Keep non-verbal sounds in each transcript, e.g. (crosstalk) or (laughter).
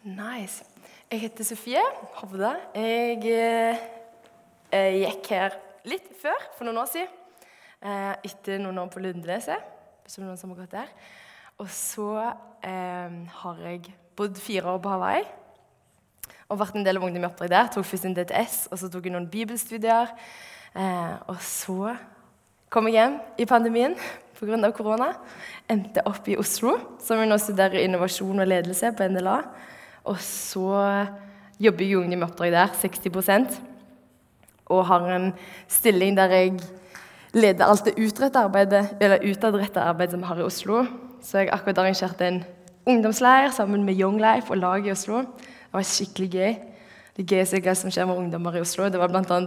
Nice. Jeg heter Sofie Hovda. Jeg eh, eh, gikk her litt før, for noen år siden. Eh, etter noen år på Lundeneset, som noen som har gått der. Og så eh, har jeg bodd fire år på Hawaii og vært en del av Ungdom i oppdrag der. Tok først en DTS, og så tok jeg noen bibelstudier. Eh, og så kom jeg hjem i pandemien pga. korona. Endte opp i Oslo, som jeg nå studerer innovasjon og ledelse på NLA. Og så jobber jeg i Ungdom oppdrag der, 60% og har en stilling der jeg leder alt det utadrettede arbeidet som vi har i Oslo. Så jeg akkurat arrangerte en ungdomsleir sammen med Young Life og laget i Oslo. Det var skikkelig gøy. Det gøyeste som skjer med ungdommer i Oslo, det var bl.a.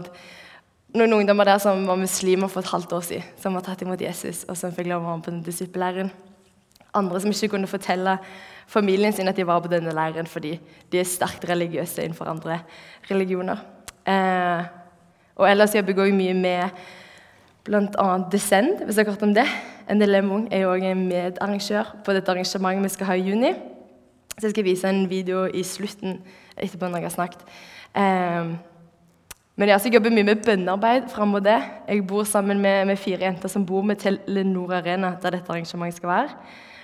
noen ungdommer der som var muslimer for et halvt år siden, som var tatt imot Jesus, og som fikk lov å være med på den disippelleiren. Andre som ikke kunne fortelle familien sin at de var på denne leiren fordi de er sterkt religiøse innenfor andre religioner. Eh, og ellers jobber jeg òg mye med bl.a. Descend, hvis dere har hørt om det. NLM Ung er òg medarrangør på dette arrangementet vi skal ha i juni. Så jeg skal vise en video i slutten etterpå når jeg har snakket. Eh, men jeg jobber mye med bønnearbeid fram mot det. Jeg bor sammen med, med fire jenter som bor med Telenor Arena, der dette arrangementet skal være.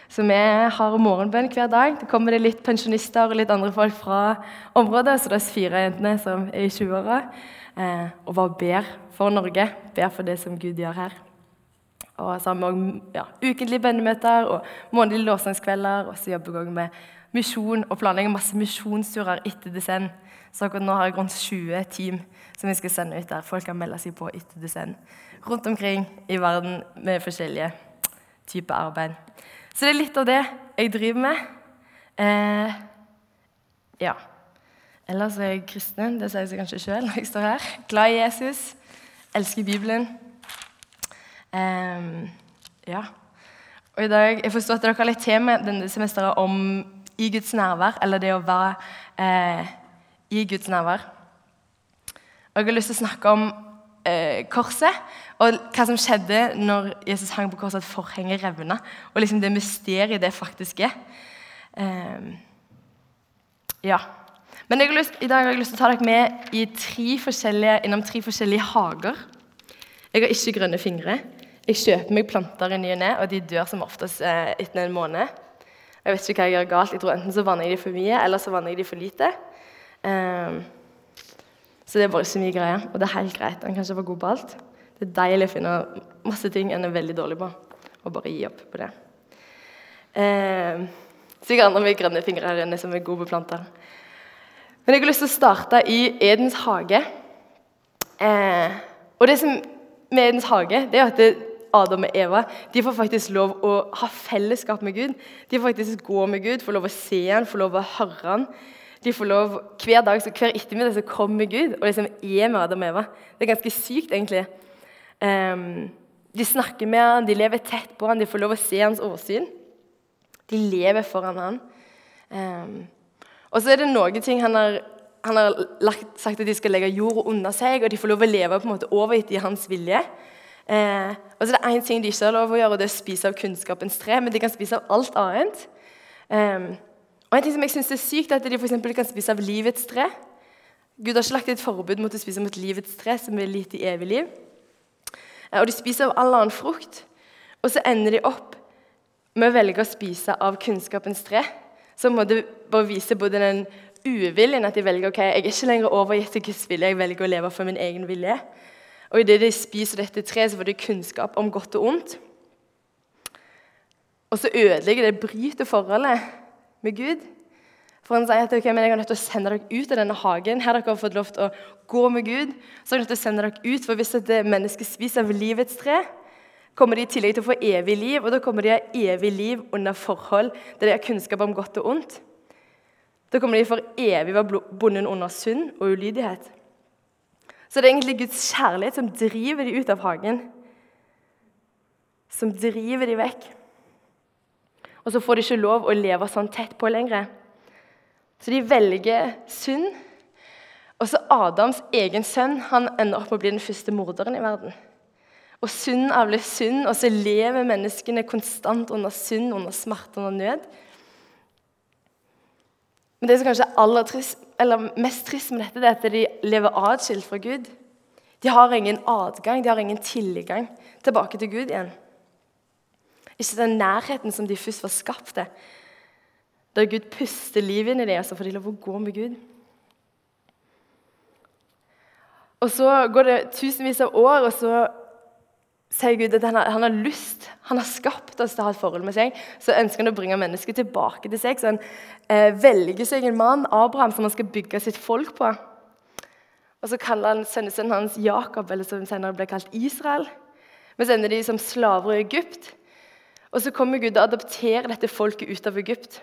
Så vi har morgenbønn hver dag. Det kommer det litt pensjonister og litt andre folk fra området. Så det er fire jentene som er i 20-åra eh, og bare ber for Norge. Ber for det som Gud gjør her. Og så har vi òg ja, ukentlige bønnemøter og månedlige låsangskvelder. Og så jobber vi òg med misjon og planlegger masse misjonsturer etter desend. Så akkurat nå har jeg rundt 20 team som vi skal sende ut der. Folk kan melde seg på etter desend. rundt omkring i verden med forskjellige typer arbeid. Så det er litt av det jeg driver med. Eh, ja. Ellers er jeg kristen. Det sier seg kanskje sjøl når jeg står her. Glad i Jesus. Elsker Bibelen. Eh, ja. Og i dag, Jeg forstår at dere har litt tema denne semesteret om i Guds nærvær, eller det å være eh, i Guds nærvær. Og Jeg har lyst til å snakke om eh, korset. Og hva som skjedde når Jesus hang på korset, at forhenget revna. Og liksom det mysteriet det faktisk er. Um, ja. Men lyst, i dag har jeg lyst til å ta dere med tre innom tre forskjellige hager. Jeg har ikke grønne fingre. Jeg kjøper meg planter i ny og ne, og de dør som oftest eh, etter en måned. Jeg vet ikke hva jeg gjør galt. Jeg tror Enten så vanner jeg de for mye, eller så vanner jeg de for lite. Um, så det er bare så mye greie, og det er helt greit. Han kan ikke være god på alt. Det er deilig å finne masse ting en er veldig dårlig på, og bare gi opp på det. Eh, sikkert andre med grønne fingre her inne som er gode på planter. Men jeg har lyst til å starte i Edens hage. Eh, og det som med Edens hage, det er at det, Adam og Eva de får faktisk lov å ha fellesskap med Gud. De får faktisk gå med Gud, får lov å se han, får lov å høre han. De får lov, Hver dag, så hver ettermiddag så kommer Gud og liksom er med Adam og Eva. Det er ganske sykt, egentlig. Um, de snakker med han, de lever tett på han, de får lov å se hans åsyn. De lever foran han. Um, og så er det noen ting han har, han har lagt, sagt at de skal legge jorda under seg, og de får lov å leve på en måte overgitt i hans vilje. Uh, og så er det én ting de ikke har lov å gjøre, og det er å spise av kunnskapens tre. Men de kan spise av alt annet. Um, og en ting som jeg synes er sykt, er at de for kan spise av livets tre. Gud har ikke lagt et forbud mot å spise mot livets tre, som er lite i evig liv. Og de spiser av all annen frukt. Og så ender de opp med å velge å spise av kunnskapens tre. Som det bare vise både den uviljen at de velger ok, jeg er ikke lenger overgitt til Guds vilje, jeg velger å leve for min egen vilje. Og idet de spiser dette treet, så får de kunnskap om godt og ondt. Og så ødelegger det, bryter forholdet med Gud. For han sier at okay, men jeg er nødt til å sende dere ut av denne hagen. Her dere har fått lov til å gå med Gud. Så er jeg nødt til å sende dere ut, for hvis et menneske spiser av livets tre, kommer de i tillegg til å få evig liv, og da kommer de av evig liv under forhold der de har kunnskap om godt og ondt. Da kommer de for evig være bundet under synd og ulydighet. Så det er egentlig Guds kjærlighet som driver de ut av hagen. Som driver de vekk. Og så får de ikke lov å leve sånn tett på lenger. Så de velger synd. Og så Adams egen sønn han ender opp å bli den første morderen i verden. Og synd avler synd, og så lever menneskene konstant under synd, under smerte, under nød. Men det som kanskje er trist, mest trist med dette, det er at de lever atskilt fra Gud. De har ingen adgang, de har ingen tilgang tilbake til Gud igjen. Ikke den nærheten som de først var skapt til. Der Gud puster liv inn i dem, så får de lov å gå med Gud. Og Så går det tusenvis av år, og så sier Gud at han har, han har, lyst, han har skapt oss til å ha et forhold med seg. Så ønsker han å bringe mennesket tilbake til seg. Så han eh, velger seg en mann, Abraham, som han skal bygge sitt folk på. Og Så kaller han sønnesønnen hans Jakob, eller som senere ble kalt Israel. Vi sender de som slaver i Egypt. Og så kommer Gud og adopterer dette folket ut av Egypt.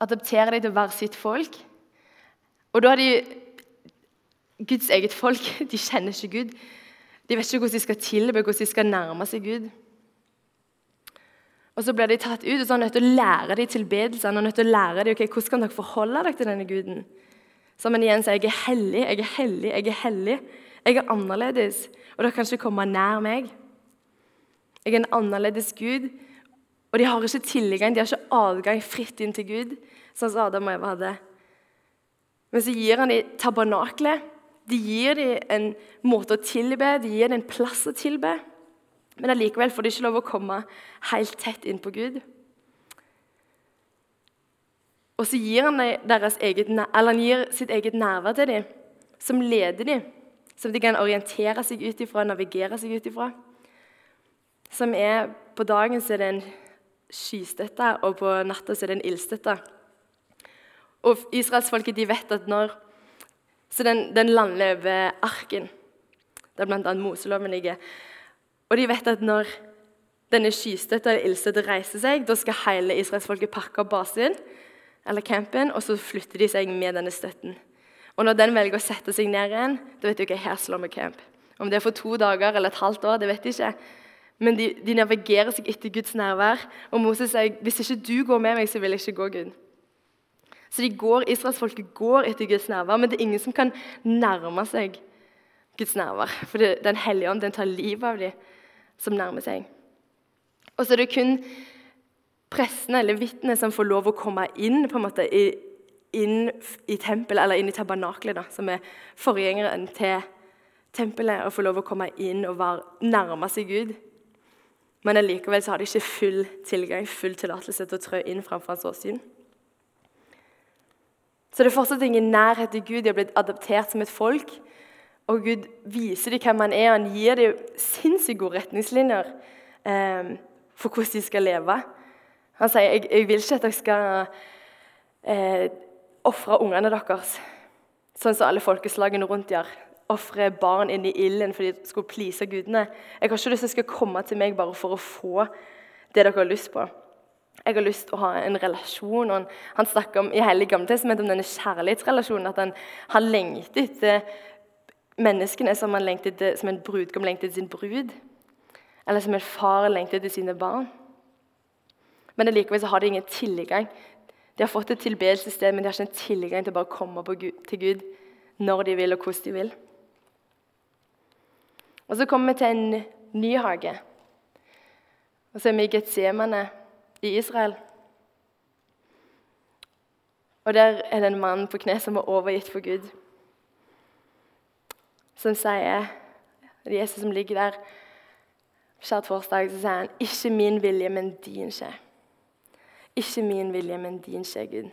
Adopterer dem til å være sitt folk. Og da er de Guds eget folk. (laughs) De kjenner ikke Gud. De vet ikke hvordan de skal tilbe, hvordan de skal nærme seg Gud. Og Så blir de tatt ut, og så er han nødt til å lære dem tilbedelse. Han er nødt til å lære dem, ok, hvordan kan dere forholde dere til denne guden. Så han igjen sier jeg er hellig, jeg er hellig, jeg er hellig. Jeg er annerledes, og dere kan ikke komme nær meg. Jeg er en annerledes Gud. Og de har ikke tilgang, de har ikke adgang fritt inn til Gud, sånn som Adam og Eva hadde. Men så gir han dem tabernaklet. De gir dem en måte å tilbe, de gir dem en plass å tilbe. Men allikevel får de ikke lov å komme helt tett inn på Gud. Og så gir han, eget, han gir sitt eget nærvær til dem, som leder dem, som de kan orientere seg ut ifra, navigere seg ut ifra som er På dagen så er det en skystøtte, og på natta er det en ildstøtte. Og Israelsfolket de vet at når Så den, den lander over arken, der bl.a. Moseloven ligger. Og de vet at når denne skystøtta eller ildstøtta reiser seg, da skal hele israelsfolket pakke opp basen eller campen, og så flytter de seg med denne støtten. Og når den velger å sette seg ned igjen, da vet du ikke, her slår vi camp. Om det er for to dager eller et halvt år, det vet de ikke. Men de, de, navigerer seg etter Guds nærvær. Og Moses sier hvis ikke du går med meg, så vil jeg ikke gå, Gud. Så de går, Israelsfolket går etter Guds nærvær, men det er ingen som kan nærme seg Guds nærvær. For det, Den hellige ånd den tar livet av dem som nærmer seg. Og så er det kun prestene eller vitnene som får lov å komme inn på en måte, inn i tempelet, eller inn i tabernaklet, som er forgjengeren til tempelet, og får lov å komme inn og være nærme seg Gud. Men allikevel har de ikke full tilgang, full tillatelse til å trø inn framfor hans åsyn. Så det er fortsatt ingen nærhet til Gud. De har blitt adoptert som et folk. Og Gud viser dem hvem han er. Han gir dem sinnssykt gode retningslinjer eh, for hvordan de skal leve. Han sier jeg, jeg vil ikke at dere skal eh, ofre ungene deres sånn som alle folkeslagene rundt gjør ofre barn inn i ilden fordi de skulle please gudene. Jeg har ikke lyst til at de skal komme til meg bare for å få det dere har lyst på. Jeg har lyst til å ha en relasjon. og Han snakker om, i hele Gamle testamentet om denne kjærlighetsrelasjonen. At han, han lengter etter menneskene som, han lengter etter, som en brudgom lengter etter sin brud. Eller som en far lengter etter sine barn. Men likevel så har de ingen tilgang. De har fått et tilbedelsessted, men de har ikke en tilgang til å bare komme Gud, til Gud når de vil, og hvordan de vil. Og Så kommer vi til en ny hage. Og Så er vi i Getsemane i Israel. Og Der er det en mann på kne som er overgitt for Gud. Som sier Det er Jesus som ligger der skjærtorsdag, så sier han ikke min vilje, men din skje. Ikke min vilje, men din skje, Gud.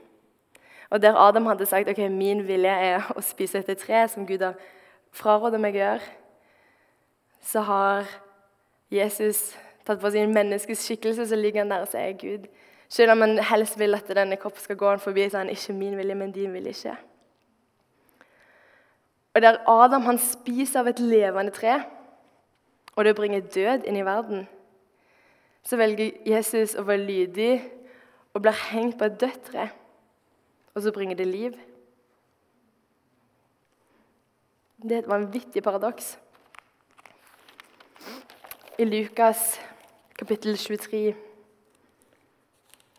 Og Der Adam hadde sagt ok, min vilje er å spise etter tre, som Gud har frarådet meg å gjøre, så har Jesus tatt på sin menneskes skikkelse, så ligger han der og sier Gud. Selv om han helst vil at denne kroppen skal gå han forbi, så er han ikke min vilje, men din vilje ikke. Og Der Adam han spiser av et levende tre, og det bringer død inn i verden, så velger Jesus å være lydig og blir hengt på et dødt tre, og så bringer det liv. Det er et vanvittig paradoks. I Lukas kapittel 23,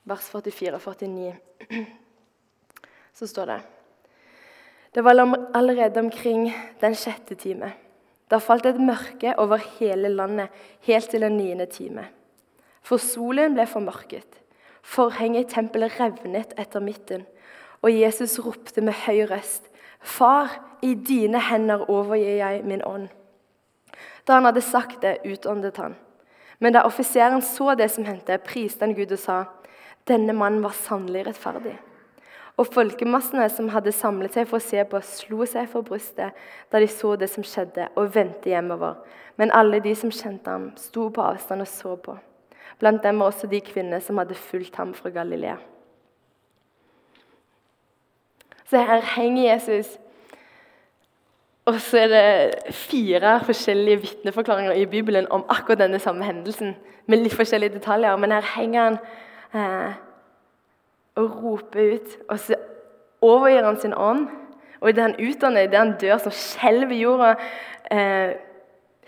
vers 44 og 49, (clears throat) så står det Det var allerede omkring den sjette time. Da falt et mørke over hele landet helt til den niende time. For solen ble formørket. Forhenget i tempelet revnet etter midten, og Jesus ropte med høy røst, Far, i dine hender overgir jeg min ånd. Da han hadde sagt det, utåndet han. Men da offiseren så det som hendte, priste han Gud og sa, Denne mannen var sannelig rettferdig. Og folkemassene som hadde samlet seg for å se på, slo seg for brystet da de så det som skjedde, og vendte hjemover. Men alle de som kjente ham, sto på avstand og så på. Blant dem var også de kvinner som hadde fulgt ham fra Galilea. Så her henger Jesus, og så er det fire forskjellige vitneforklaringer i Bibelen om akkurat denne samme hendelsen, med litt forskjellige detaljer. Men her henger han eh, og roper ut, og så overgir han sin ånd. Og idet han utdanner, idet han dør, så skjelver jorda. Eh,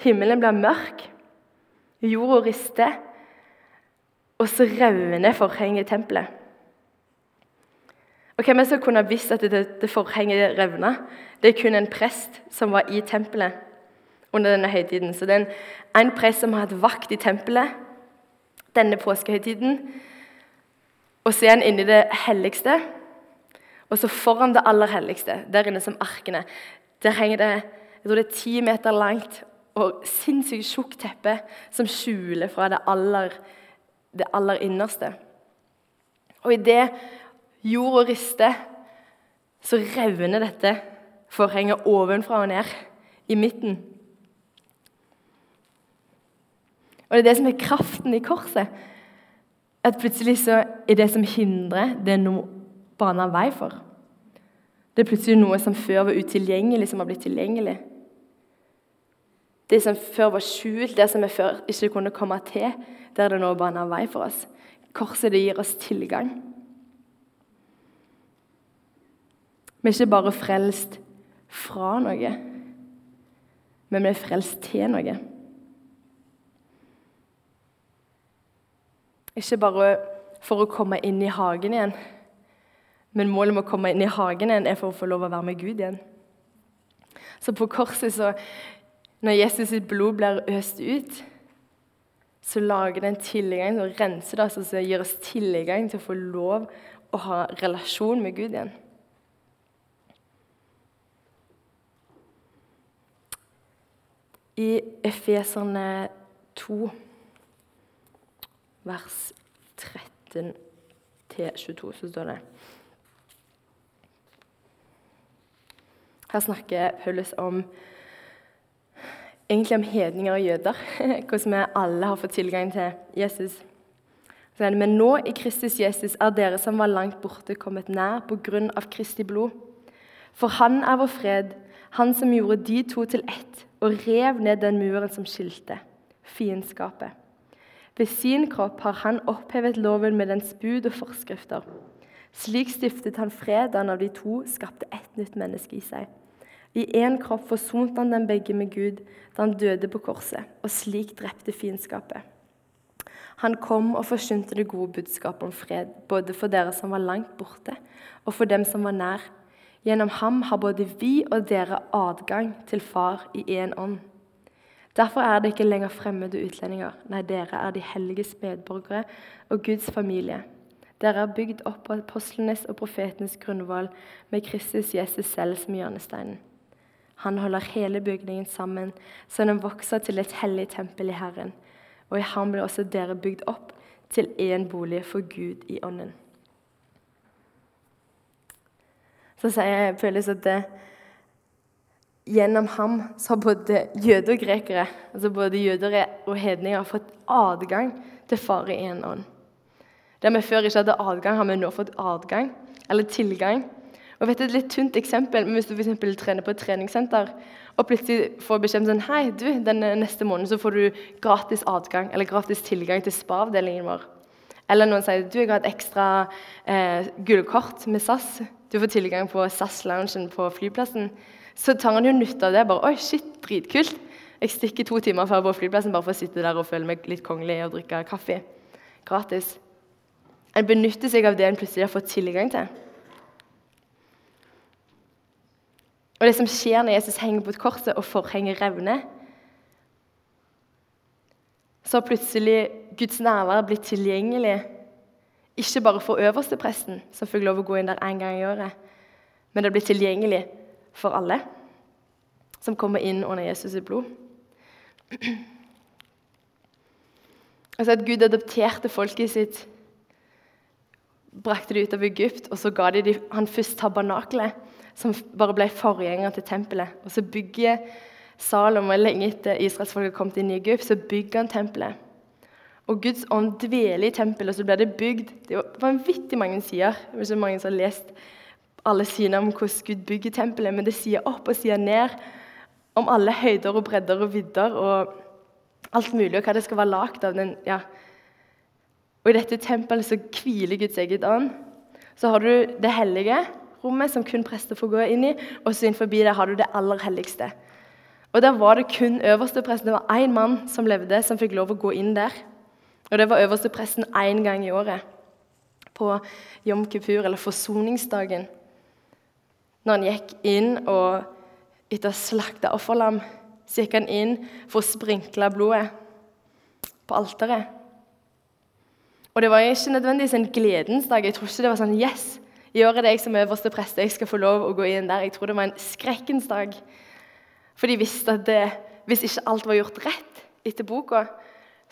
himmelen blir mørk. Jorda rister. Og så revner forhenget i tempelet. Og Hvem er som kunne visst at det, det forhenget revna? Det er kun en prest som var i tempelet under denne høytiden. Så det er en, en prest som har hatt vakt i tempelet denne påskehøytiden. Og så er han inni det helligste. Og så foran det aller helligste, der inne som arkene, der henger det jeg tror det er ti meter langt og sinnssykt tjukt teppe som skjuler fra det aller, det aller innerste. Og idet jorda rister, så revner dette forhenget ovenfra og ned i midten. Og det er det som er kraften i korset. At plutselig så er det som hindrer, det er noe bana vei for. Det er plutselig noe som før var utilgjengelig, som har blitt tilgjengelig. Det som før var skjult, det som vi før ikke kunne komme til, der er det nå baner vei for oss. Korset det gir oss tilgang. Vi er ikke bare frelst fra noe, men vi er frelst til noe. Ikke bare for å komme inn i hagen igjen, men målet med å komme inn i hagen igjen er for å få lov å være med Gud igjen. Så på korset, så, når Jesus sitt blod blir øst ut, så lager det en tilgang og renser det, altså, så gir oss tilgang til å få lov å ha relasjon med Gud igjen. I Efeserne 2 vers 13-22, så står det Her snakker Paulus om egentlig om hedninger og jøder. (laughs) Hvordan vi alle har fått tilgang til Jesus. Men nå i Kristus Jesus er dere som var langt borte, kommet nær på grunn av Kristi blod. For han er vår fred, han som gjorde de to til ett og rev ned den muren som skilte, fiendskapet. Ved sin kropp har han opphevet loven med dens bud og forskrifter. Slik stiftet han fred da han av de to skapte ett nytt menneske i seg. I én kropp forsonte han dem begge med Gud da han døde på korset, og slik drepte fiendskapet. Han kom og forkynte det gode budskapet om fred, både for dere som var langt borte, og for dem som var nær. Gjennom ham har både vi og dere adgang til Far i én ånd. Derfor er det ikke lenger fremmede utlendinger. Nei, dere er de helliges medborgere og Guds familie. Dere er bygd opp på apostlenes og profetenes grunnvoll med Kristus Jesus selv som hjørnesteinen. Han holder hele bygningen sammen, så den vokser til et hellig tempel i Herren. Og i ham blir også dere bygd opp til én bolig for Gud i ånden. Så sier Paulus at det, gjennom ham så har både jøder og grekere, altså både jøder og hedninger, fått adgang til Far i én ånd. Der vi før ikke hadde adgang, har vi nå fått adgang, eller tilgang. Og vet du, Et litt tynt eksempel, men hvis du for trener på et treningssenter og plutselig får beskjed om sånn, hei, du, denne neste måneden så får du gratis adgang eller gratis tilgang til spa-avdelingen vår. Eller noen sier du, jeg har et ekstra eh, gullkort med SAS. Du får tilgang på SAS-loungen på flyplassen så tar han jo nytte av det. bare, Oi, shit, dritkult. Jeg stikker to timer før på flyplassen bare for å sitte der og føle meg litt kongelig og drikke kaffe. Gratis. En benytter seg av det en plutselig har fått tilgang til. Og det som skjer når Jesus henger på et korset og forhenget revner, så har plutselig Guds nærvær blitt tilgjengelig Ikke bare for øverstepresten, som fikk lov å gå inn der én gang i året, men det ble tilgjengelig for alle som kommer inn under Jesus' blod. Altså At Gud adopterte folket sitt, brakte det ut av Egypt, og så ga de, dem, han først tabernakelet, som bare ble forgjengeren til tempelet. Og så bygger Salomo, lenge etter israelsfolket kommet inn i Egypt, så bygger han tempelet. Og Guds ånd dveler i tempelet, og så blir det bygd Det var vanvittig mange sider. Det er mange som har lest alle sidene om hvordan Gud bygger tempelet, men det sier opp og sier ned om alle høyder og bredder og vidder og alt mulig, og hva det skal være lagd av. Den, ja. Og I dette tempelet så hviler Guds eget ånd. Så har du det hellige rommet, som kun prester får gå inn i, og så innenfor der har du det aller helligste. Og Der var det kun øverste presten. Det var én mann som levde, som fikk lov å gå inn der. Og det var øverstepresten én gang i året, på Jom Kippur, eller forsoningsdagen. Når han gikk inn og etter slakta offerlam, så gikk han inn for å sprinkle blodet på alteret. Og det var ikke nødvendigvis en gledens dag. Jeg tror ikke det var sånn Yes, i år er det jeg som øverste prest, jeg skal få lov å gå inn der. Jeg tror det var en skrekkens dag. For de visste at det, hvis ikke alt var gjort rett etter boka,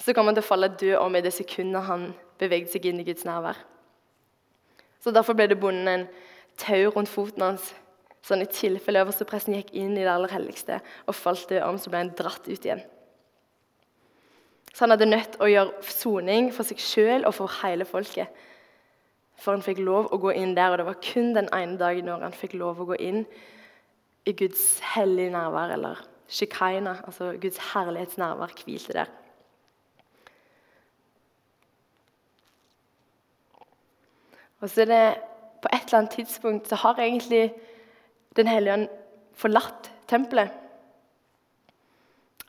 så kom han til å falle død om i det sekundet han beveget seg inn i Guds nærvær. Så Derfor ble det bundet en tau rundt foten hans, sånn i tilfelle øverstepresten gikk inn i det aller helligste og falt død om, så ble han dratt ut igjen. Så han hadde nødt å gjøre soning for seg sjøl og for hele folket. For han fikk lov å gå inn der, og det var kun den ene dagen når han fikk lov å gå inn i Guds hellige nærvær, eller shikaina, altså Guds herlighetsnærvær, hvilte der. Og så er det På et eller annet tidspunkt så har egentlig Den hellige ånd forlatt tempelet.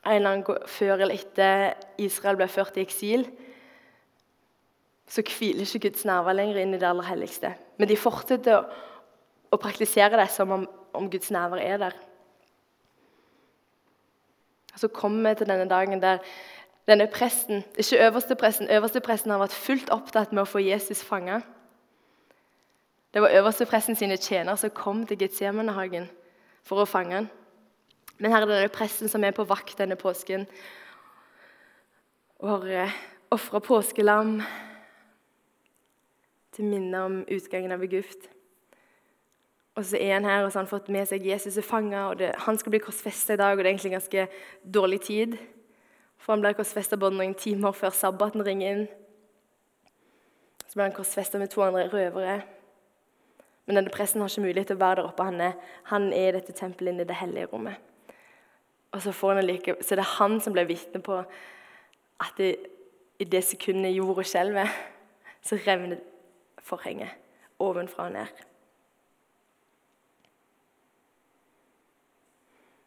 En eller annen Før eller etter Israel ble ført i eksil, så hviler ikke Guds nerver lenger inn i det aller helligste. Men de fortsetter å, å praktisere det som om, om Guds nerver er der. Så kommer vi til denne dagen der denne presten, ikke øverste presten, øverste presten har vært fullt opptatt med å få Jesus fanga. Det var øverstepresten sine tjenere som kom til Getsemanehagen for å fange han. Men her er det presten som er på vakt denne påsken og har eh, ofra påskelam til minne om utgangen av Egypt. Og så er han her, og så har han fått med seg Jesus er fanga, han skal bli korsfesta i dag. og Det er egentlig ganske dårlig tid, for han blir korsfesta bare noen timer før sabbaten ringer inn. Så blir han korsfesta med to andre røvere. Men denne presten har ikke mulighet til å være der oppe. Han er, han er i dette tempelet inne i det hellige rommet. Og så, like, så det er han som blir vitne på at det, i det sekundet jorda skjelver, så revner forhenget ovenfra og ned.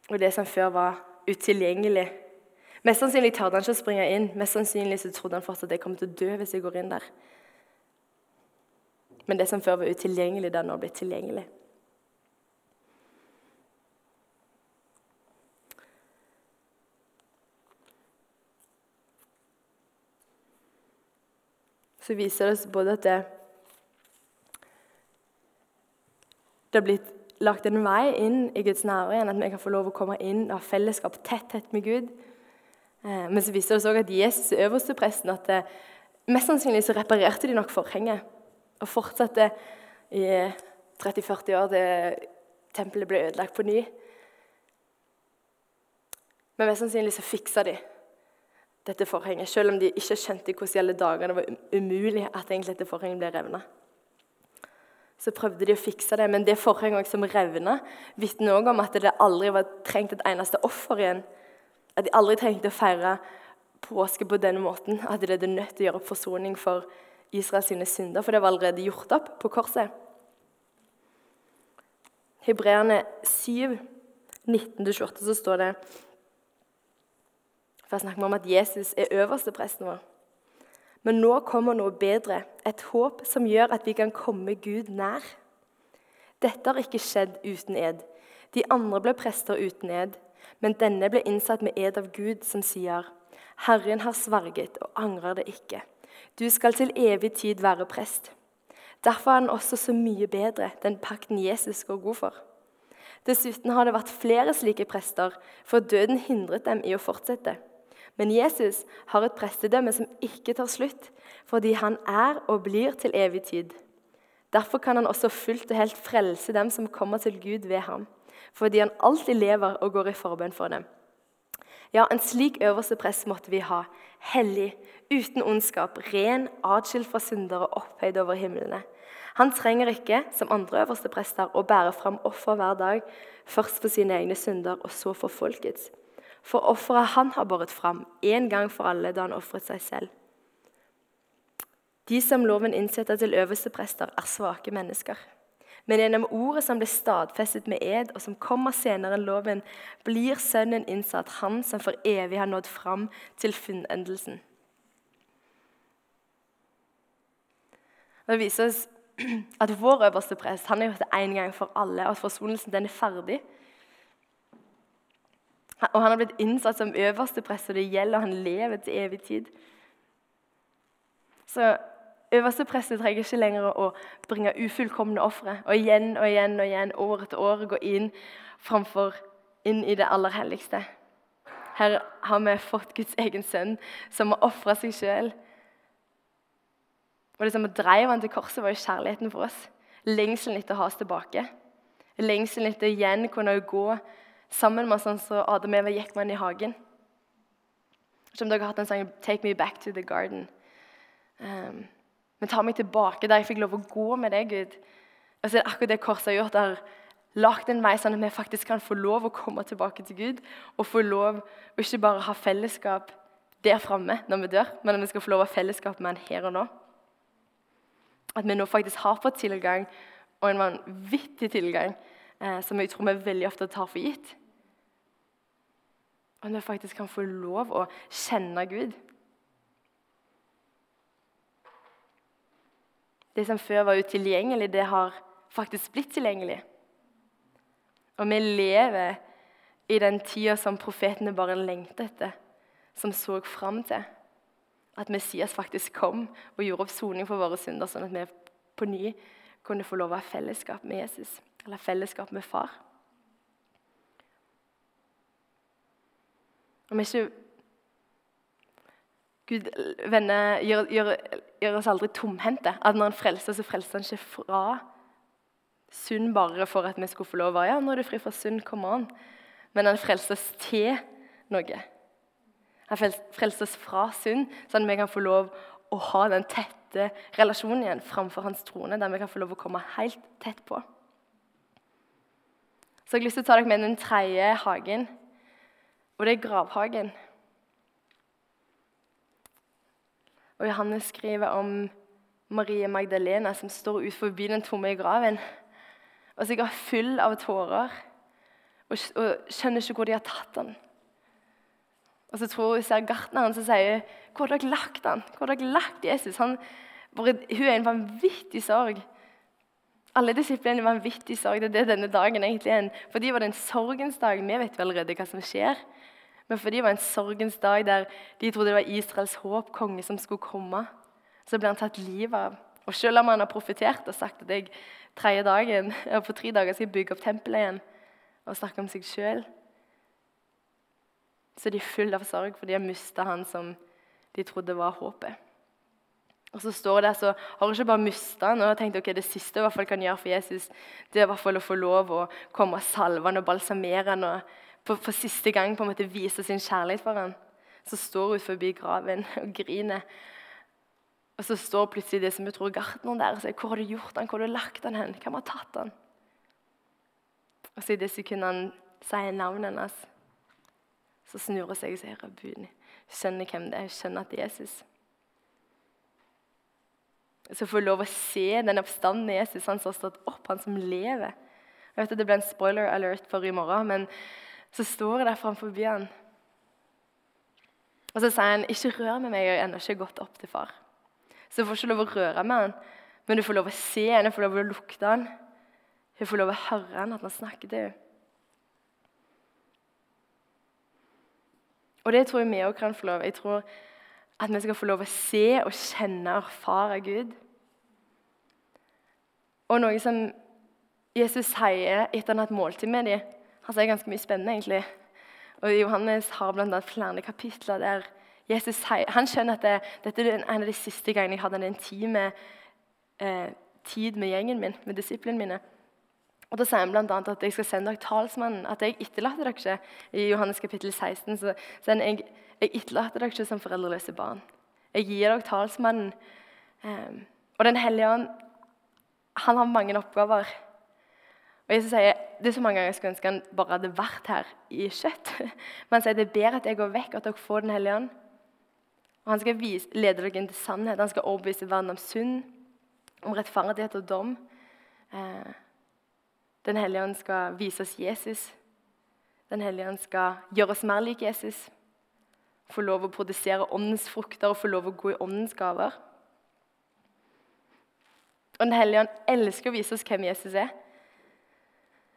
Og det som før var utilgjengelig Mest sannsynlig tørde han ikke å springe inn. Mest sannsynlig så trodde han fortsatt at jeg kommer til å dø hvis jeg går inn der. Men det som før var utilgjengelig, det er nå blitt tilgjengelig. Så viser det oss både at det, det har blitt lagt en vei inn i Guds nære igjen, at vi kan få lov å komme inn og ha fellesskap tett, tett med Gud. Eh, men så viser det oss også at Jesus er øverste presten. at det, Mest sannsynlig så reparerte de nok forhenget og fortsatte i 30-40 år til tempelet ble ødelagt på ny. Men mest sannsynlig så fiksa de dette forhenget, selv om de ikke skjønte hvordan alle dagene det var umulig at egentlig dette forhenget ble revna. Så prøvde de å fikse det, men det forhenget som revna, vitner òg om at det aldri var trengt et eneste offer igjen. At de aldri trengte å feire påske på denne måten. At de hadde nødt til å gjøre opp forsoning for Israels synder, for det var allerede gjort opp på korset. Hebreerne 7, 19-28, så står det For jeg snakker om at Jesus er øverste presten vår. Men nå kommer noe bedre, et håp som gjør at vi kan komme Gud nær. Dette har ikke skjedd uten ed. De andre ble prester uten ed, men denne ble innsatt med ed av Gud, som sier:" Herren har sverget og angrer det ikke. Du skal til evig tid være prest. Derfor er den også så mye bedre, den pakten Jesus går god for. Dessuten har det vært flere slike prester, for døden hindret dem i å fortsette. Men Jesus har et prestedømme som ikke tar slutt, fordi han er og blir til evig tid. Derfor kan han også fullt og helt frelse dem som kommer til Gud ved ham, fordi han alltid lever og går i forbønn for dem. Ja, en slik øverste prest måtte vi ha, hellig, uten ondskap, ren, atskilt fra syndere, opphøyd over himlene. Han trenger ikke, som andre øverste prester, å bære fram offer hver dag, først for sine egne synder og så for folkets. For offeret han har båret fram, én gang for alle da han ofret seg selv. De som loven innsetter til øverste prester, er svake mennesker. Men gjennom ordet som ble stadfestet med ed, og som kommer senere enn loven, blir Sønnen innsatt, han som for evig har nådd fram til funnendelsen. Det viser oss (clears throat) at vår øverste prest han har gjort det én gang for alle, og at forsonelsen den er ferdig. Og han har blitt innsatt som øverste prest, og det gjelder, og han lever til evig tid. Så øverste presten trenger ikke lenger å bringe ufullkomne ofre og igjen og igjen og igjen år etter år gå inn framfor inn i det aller helligste. Her har vi fått Guds egen sønn, som har ofra seg sjøl. Og det som drev han til korset, var jo kjærligheten for oss. Lengselen etter å ha oss tilbake. Lengselen etter igjen kunne gå sammen med oss sånn som Adam og Eva gikk med i hagen. Som dere har hatt en sang 'Take me back to the garden'. Um, men ta meg tilbake der jeg fikk lov å gå med deg, Gud. Og så er det akkurat det korset har gjort. der lagt en vei sånn at vi faktisk kan få lov å komme tilbake til Gud. Og få lov å ikke bare ha fellesskap der framme når vi dør, men at vi skal få lov å ha fellesskap med Han her og nå. At vi nå faktisk har fått tilgang, og en vanvittig tilgang, eh, som jeg tror vi veldig ofte tar for gitt. At vi faktisk kan få lov å kjenne Gud. Det som før var utilgjengelig, det har faktisk blitt tilgjengelig. Og vi lever i den tida som profetene bare lengtet etter, som så fram til. At Messias faktisk kom og gjorde opp soning for våre synder, sånn at vi på ny kunne få lov å ha fellesskap med Jesus, eller fellesskap med far. Om ikke Gud venner, gjør, gjør, gjør, oss aldri tomhendte. At når han frelser, så frelser han ikke fra synd bare for at vi skulle få lov å ja, nå er du fri fra synd, kom an. Men han frelser oss til noe. Han frelser oss fra synd, sånn at vi kan få lov å ha den tette relasjonen igjen framfor hans trone, der vi kan få lov å komme helt tett på. Så jeg har lyst til å ta dere med den tredje hagen, og det er gravhagen. Og Johannes skriver om Marie Magdalena som står ut forbi den tomme graven. Og sikkert full av tårer og, og skjønner ikke hvor de har tatt den. Og så tror hun ser gartneren som sier 'Hvor har dere lagt han? Hvor har dere lagt Jesus?' Han, hun er i en vanvittig sorg. Alle disiplene er en vanvittig sorg. Det er det denne dagen egentlig er. For de var det en sorgens dag. Vi vet allerede hva som skjer. Men fordi det var en sorgens dag der de trodde det var Israels håp, konge, som skulle komme, så ble han tatt livet av. Og selv om han har profetert og sagt at jeg tredje dagen, (laughs) på tre dager skal jeg bygge opp tempelet igjen, og snakke om seg sjøl, så er de fulle av sorg, for de har mista han som de trodde var håpet. Og så står det, så har hun ikke bare mista han og tenkt ok, det siste jeg kan gjøre for Jesus, det er i hvert fall å få lov å komme og salve han og balsamere han og for, for, siste gang på en måte viser sin kjærlighet for ham. Så står hun forbi graven og griner. Og så står plutselig det som hun tror gartneren der og sier 'Hvor har du gjort han? Hvor har du lagt han hen? Hvem har tatt han?' Og så i det sekundet han sier navnet hennes, så snur hun seg og sier 'Rabuni'. Hun skjønner hvem det er. Hun skjønner at det er Jesus. Så får hun lov å se den oppstandende Jesus, han som har stått opp, han som lever. Jeg vet at Det ble en spoiler alert for i morgen, men så står jeg der framfor han. Og så sier han, 'Ikke rør med meg, jeg har ennå ikke gått opp til far.' Så du får ikke lov å røre med han, men du får lov å se han, du får lov å lukte han. Hun får lov å høre han, at han snakker til henne. Og det tror jeg vi òg kan få lov. Jeg tror At vi skal få lov å se og kjenne og erfare Gud. Og noe som Jesus sier etter han har hatt måltid med dem, han sier ganske mye spennende. egentlig. Og Johannes har blant annet flere kapitler der Jesus sier, han skjønner at det, dette er en av de siste gangene jeg hadde en intime eh, tid med gjengen min, med disiplene mine. Og Da sier han bl.a. at jeg skal sende dere talsmannen. At jeg etterlater dere ikke. I Johannes kapittel 16 så sier han jeg, jeg etterlater dere ikke som foreldreløse barn. Jeg gir dere talsmannen. Eh, og Den hellige ånd han har mange oppgaver. Og Jesus sier det er så mange ganger jeg skulle ønske han bare hadde vært her i kjøtt. (laughs) Men han sier det er bedre at jeg går vekk, at dere får Den hellige ånd. Og Han skal vise, lede dere inn til sannhet. Han skal overbevise verden om synd, om rettferdighet og dom. Eh, den hellige ånd skal vise oss Jesus. Den hellige ånd skal gjøre oss mer lik Jesus. Få lov å produsere åndens frukter og få lov å gå i åndens gaver. Og Den hellige ånd elsker å vise oss hvem Jesus er.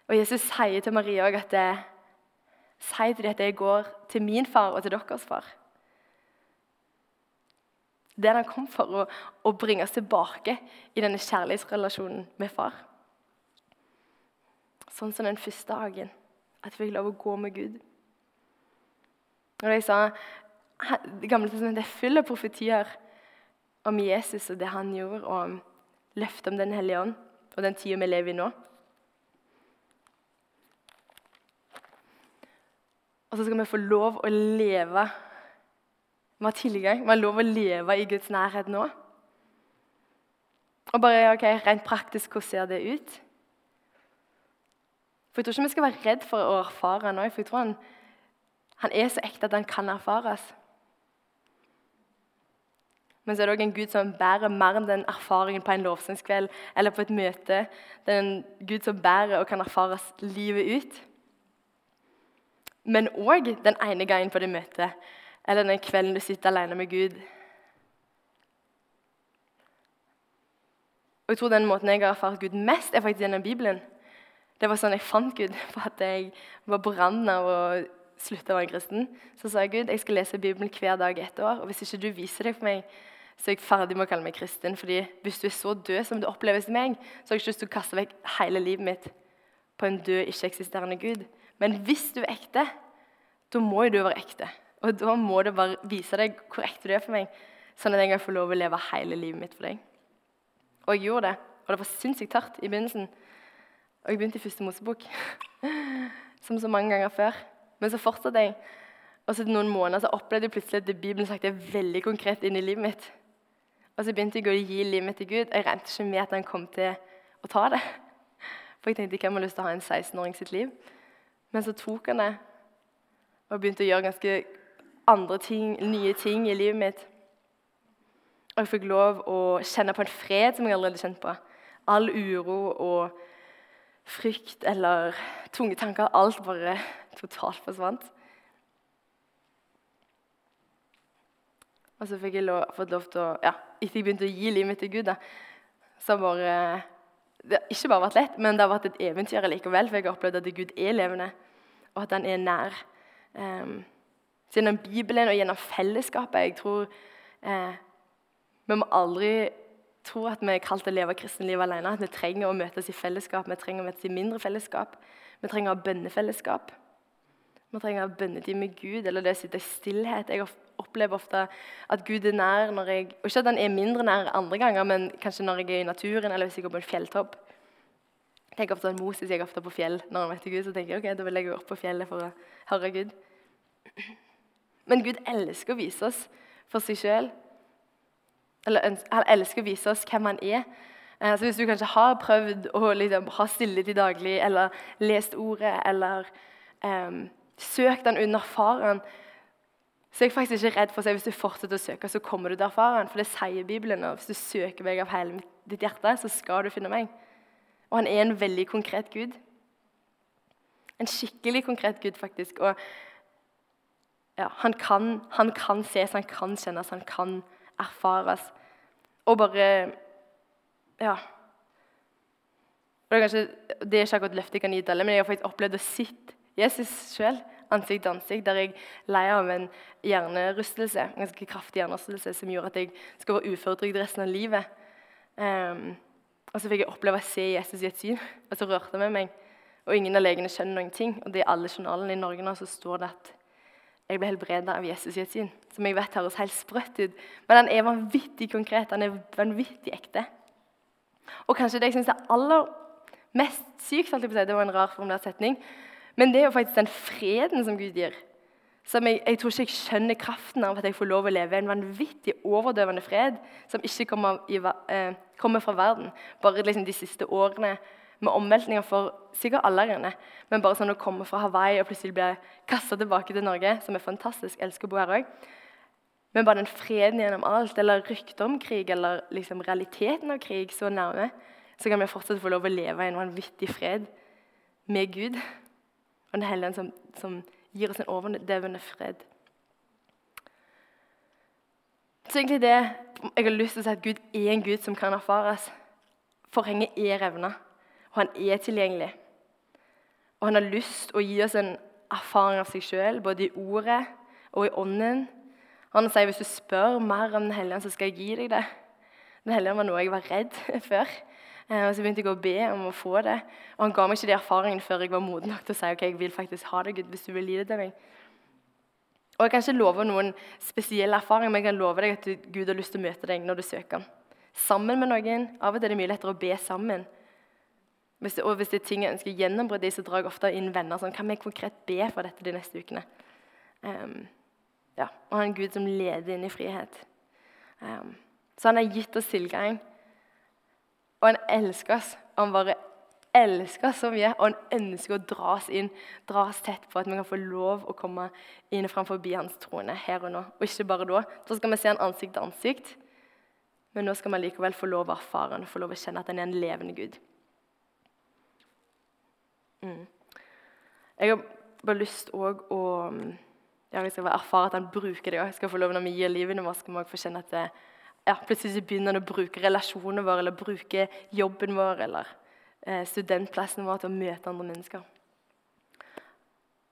Og Jesus sier til Maria også at det, sier til dem at jeg går til min far og til deres far. Det er det han kom for, å, å bringe oss tilbake i denne kjærlighetsrelasjonen med far. Sånn som den første dagen. At vi fikk lov å gå med Gud. Og jeg sa, Det gamle testamentet er full av profetier om Jesus og det han gjorde, og om løftet om Den hellige ånd og den tida vi lever i nå. Og så skal vi få lov å leve Vi har tilgang, vi har lov å leve i Guds nærhet nå. Og bare, ok, Rent praktisk, hvordan ser det ut? For Jeg tror ikke vi skal være redd for å erfare òg, for jeg tror han, han, er så ekte at han kan erfares. Men så er det òg en Gud som bærer mer enn den erfaringen på en lovsangskveld eller på et møte. Det er en Gud som bærer og kan erfares livet ut. Men òg den ene gangen på det møtet eller den kvelden du sitter alene med Gud. Og jeg tror den måten jeg har erfart Gud mest, er faktisk gjennom Bibelen. Det var sånn jeg fant Gud. For at jeg var på randen av å slutte å være kristen. Så sa jeg Gud, jeg skal lese Bibelen hver dag i ett år. Og hvis ikke du viser deg for meg, så er jeg ferdig med å kalle meg kristen. fordi hvis du er så død som det oppleves i meg, så har jeg ikke lyst til å kaste vekk hele livet mitt på en død, ikke-eksisterende Gud. Men hvis du er ekte, da må jo du være ekte. Og da må du bare vise deg hvor ekte du er for meg, sånn at jeg kan få lov å leve hele livet mitt for deg. Og jeg gjorde det. Og det var sinnssykt hardt i begynnelsen. Og jeg begynte i første Mosebok, (laughs) som så mange ganger før. Men så fortsatte jeg. Og så noen måneder så opplevde jeg plutselig at Bibelen sagt det veldig konkret inn i livet mitt. Og så begynte jeg å gi livet mitt til Gud. Jeg regnet ikke med at han kom til å ta det. For jeg tenkte hvem har lyst til å ha en 16-åring sitt liv. Men så tok han det og begynte å gjøre ganske andre ting, nye ting i livet mitt. Og jeg fikk lov å kjenne på en fred som jeg aldri hadde kjent på. All uro og frykt eller tunge tanker. Alt bare totalt forsvant. Og så fikk jeg lov, fått lov til å ja, Etter jeg begynte å gi livet mitt til Gud, da, så bare Det har ikke bare vært lett, men det har vært et eventyr likevel. For jeg har opplevd at Gud er levende, og at han er nær. Um, gjennom Bibelen og gjennom fellesskapet. Jeg tror eh, Vi må aldri tro at vi er kalt til å leve kristenlivet alene. At vi trenger å møtes i fellesskap, vi trenger å møtes i mindre fellesskap. Vi trenger å ha bønnefellesskap. Vi trenger å ha bønnetid med Gud, eller det å sitte i stillhet. Jeg opplever ofte at Gud er nær når jeg og Ikke at han er mindre nær andre ganger, men kanskje når jeg er i naturen, eller hvis jeg går på en fjelltopp. Jeg tenker ofte at Moses gikk ofte på fjell når han møtte Gud. Så tenker jeg, ok, da vil jeg gå opp på fjellet for å høre Gud. Men Gud elsker å vise oss for seg sjøl Han elsker å vise oss hvem han er. Eh, så Hvis du kanskje har prøvd å liksom, ha stillhet i daglig, eller lest ordet, eller um, søkt han under faren, så jeg er faktisk ikke redd for å si hvis du fortsetter å søke, så kommer du til å erfare han. For det sier Bibelen. og Hvis du søker meg av hele ditt hjerte, så skal du finne meg. Og han er en veldig konkret Gud. En skikkelig konkret Gud, faktisk. Og ja, han, kan, han kan ses, han kan kjennes, han kan erfares. Og bare Ja. Det er, kanskje, det er ikke akkurat løftet jeg kan gi til alle, men jeg har faktisk opplevd å sitte Jesus sjøl ansikt til ansikt, der jeg lei av en hjernerystelse, en ganske kraftig hjernerystelse som gjorde at jeg skal være uføretrygd resten av livet. Um, og så fikk jeg oppleve å se Jesus i et syn, og så rørte han med meg. Og ingen av legene skjønner noen ting. Og det er alle journalene i Norge nå så står det at jeg ble helbreda av Jesus i et syn. Som jeg vet høres helt sprøtt ut, men han er vanvittig konkret. Han er vanvittig ekte. Og kanskje det jeg syns er aller mest sykt, det var en rar formulert setning, men det er jo faktisk den freden som Gud gir. Som jeg, jeg, tror ikke jeg skjønner kraften av at jeg får lov å leve en vanvittig overdøvende fred som ikke kommer, i, eh, kommer fra verden. Bare liksom de siste årene med omveltninger for sikkert alle her Men bare sånn å komme fra Hawaii og plutselig bli kasta tilbake til Norge, som er fantastisk, jeg elsker å bo her òg. Men bare den freden gjennom alt, eller ryktet om krig, eller liksom realiteten av krig så nærme, så kan vi fortsatt få lov å leve i en vanvittig fred med Gud. Og Den hellige som, som gir oss en overdøvende fred. Så egentlig det jeg har lyst til å si at Gud er en Gud som kan erfares. Forhenget er revna og han er tilgjengelig. Og han har lyst til å gi oss en erfaring av seg sjøl, både i ordet og i ånden. Han sier hvis du spør mer om Den hellige så skal jeg gi deg det. Den hellige var noe jeg var redd (laughs) før. Eh, og Så begynte jeg å be om å få det. Og han ga meg ikke de erfaringene før jeg var moden nok til å si ok, jeg vil faktisk ha det, Gud, hvis du vil gi det til meg. Og Jeg kan ikke love noen spesielle erfaringer, men jeg kan love deg at Gud har lyst til å møte deg når du søker. Sammen med noen. Av og til er det mye lettere å be sammen. Hvis og hvis det er ting jeg ønsker gjennombrudd i, så drar jeg ofte inn venner. sånn, Kan vi konkret be for dette de neste ukene? Um, ja, Og ha en Gud som leder inn i frihet. Um, så han har gitt oss tilgang. Og han elsker oss. Han bare elsker oss så mye. Og han ønsker å dra oss inn, dra oss tett på at vi kan få lov å komme inn framfor hans trone her og nå. Og ikke bare da. Da skal vi se han ansikt til ansikt. Men nå skal vi likevel få lov å erfare han og få lov å kjenne at han er en levende Gud. Mm. Jeg har bare lyst òg å ja, jeg skal erfare at han bruker det. Lov Når vi gir livet vårt, skal vi få kjenne at det, ja, plutselig begynner han å bruke relasjonene våre, eller bruke jobben vår eller eh, studentplassen vår til å møte andre mennesker.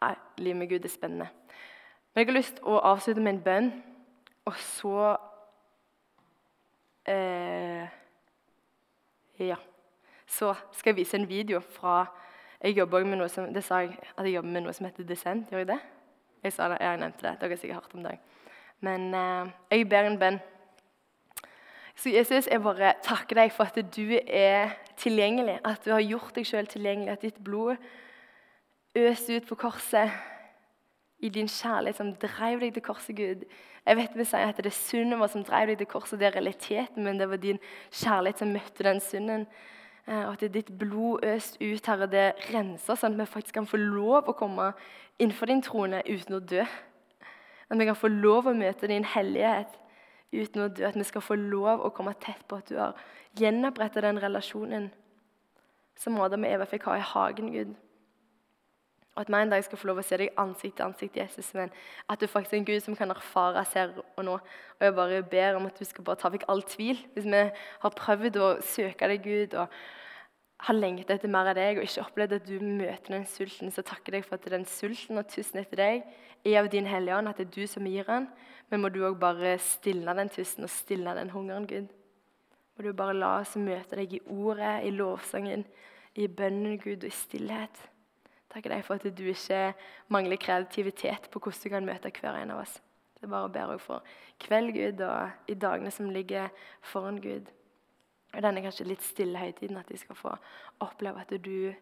Nei, Livet med Gud er spennende. Men jeg har lyst til å avslutte med en bønn, og så eh, Ja. Så skal jeg vise en video fra jeg jobber med noe som, det sa jeg at jeg jobber med noe som heter Descent. Gjør jeg det? Jeg sa det, jeg nevnte det. Dere har sikkert hørt om det. Men eh, jeg ber en bønn. Så Jesus, jeg bare takker deg for at du er tilgjengelig. At du har gjort deg sjøl tilgjengelig. At ditt blod øste ut på korset i din kjærlighet som drev deg til korset, Gud. Jeg vet vi sier at det er synden vår som drev deg til korset. Det er realiteten, men det var din kjærlighet som møtte den synden. Eh, og at det er ditt blod øst ut, Herre, det renser, sånn at vi faktisk kan få lov å komme innenfor din trone uten å dø. At vi kan få lov å møte din hellighet uten å dø. At vi skal få lov å komme tett på at du har gjenoppretta den relasjonen som Adam og Eva fikk ha i hagen, Gud. Og at vi en dag skal få lov å se deg ansikt til ansikt, Jesus, men at du faktisk er en Gud som kan erfares her og nå. Og jeg bare ber om at du skal bare ta vekk all tvil. Hvis vi har prøvd å søke deg, Gud, og har lengtet etter mer av deg og ikke opplevd at du møter den sulten, så takker deg for at den sulten og tusen etter deg er av din Hellige Ånd, at det er du som gir den. Men må du òg bare stille den tusen og stille den hungeren, Gud. Må du bare la oss møte deg i ordet, i lovsangen, i bønnen, Gud, og i stillhet. Takker deg for at du ikke mangler kreativitet på hvordan du kan møte hver en av oss. Jeg bare ber for kveld, Gud, og i dagene som ligger foran Gud. Og denne kanskje litt stille høytiden, at de skal få oppleve at du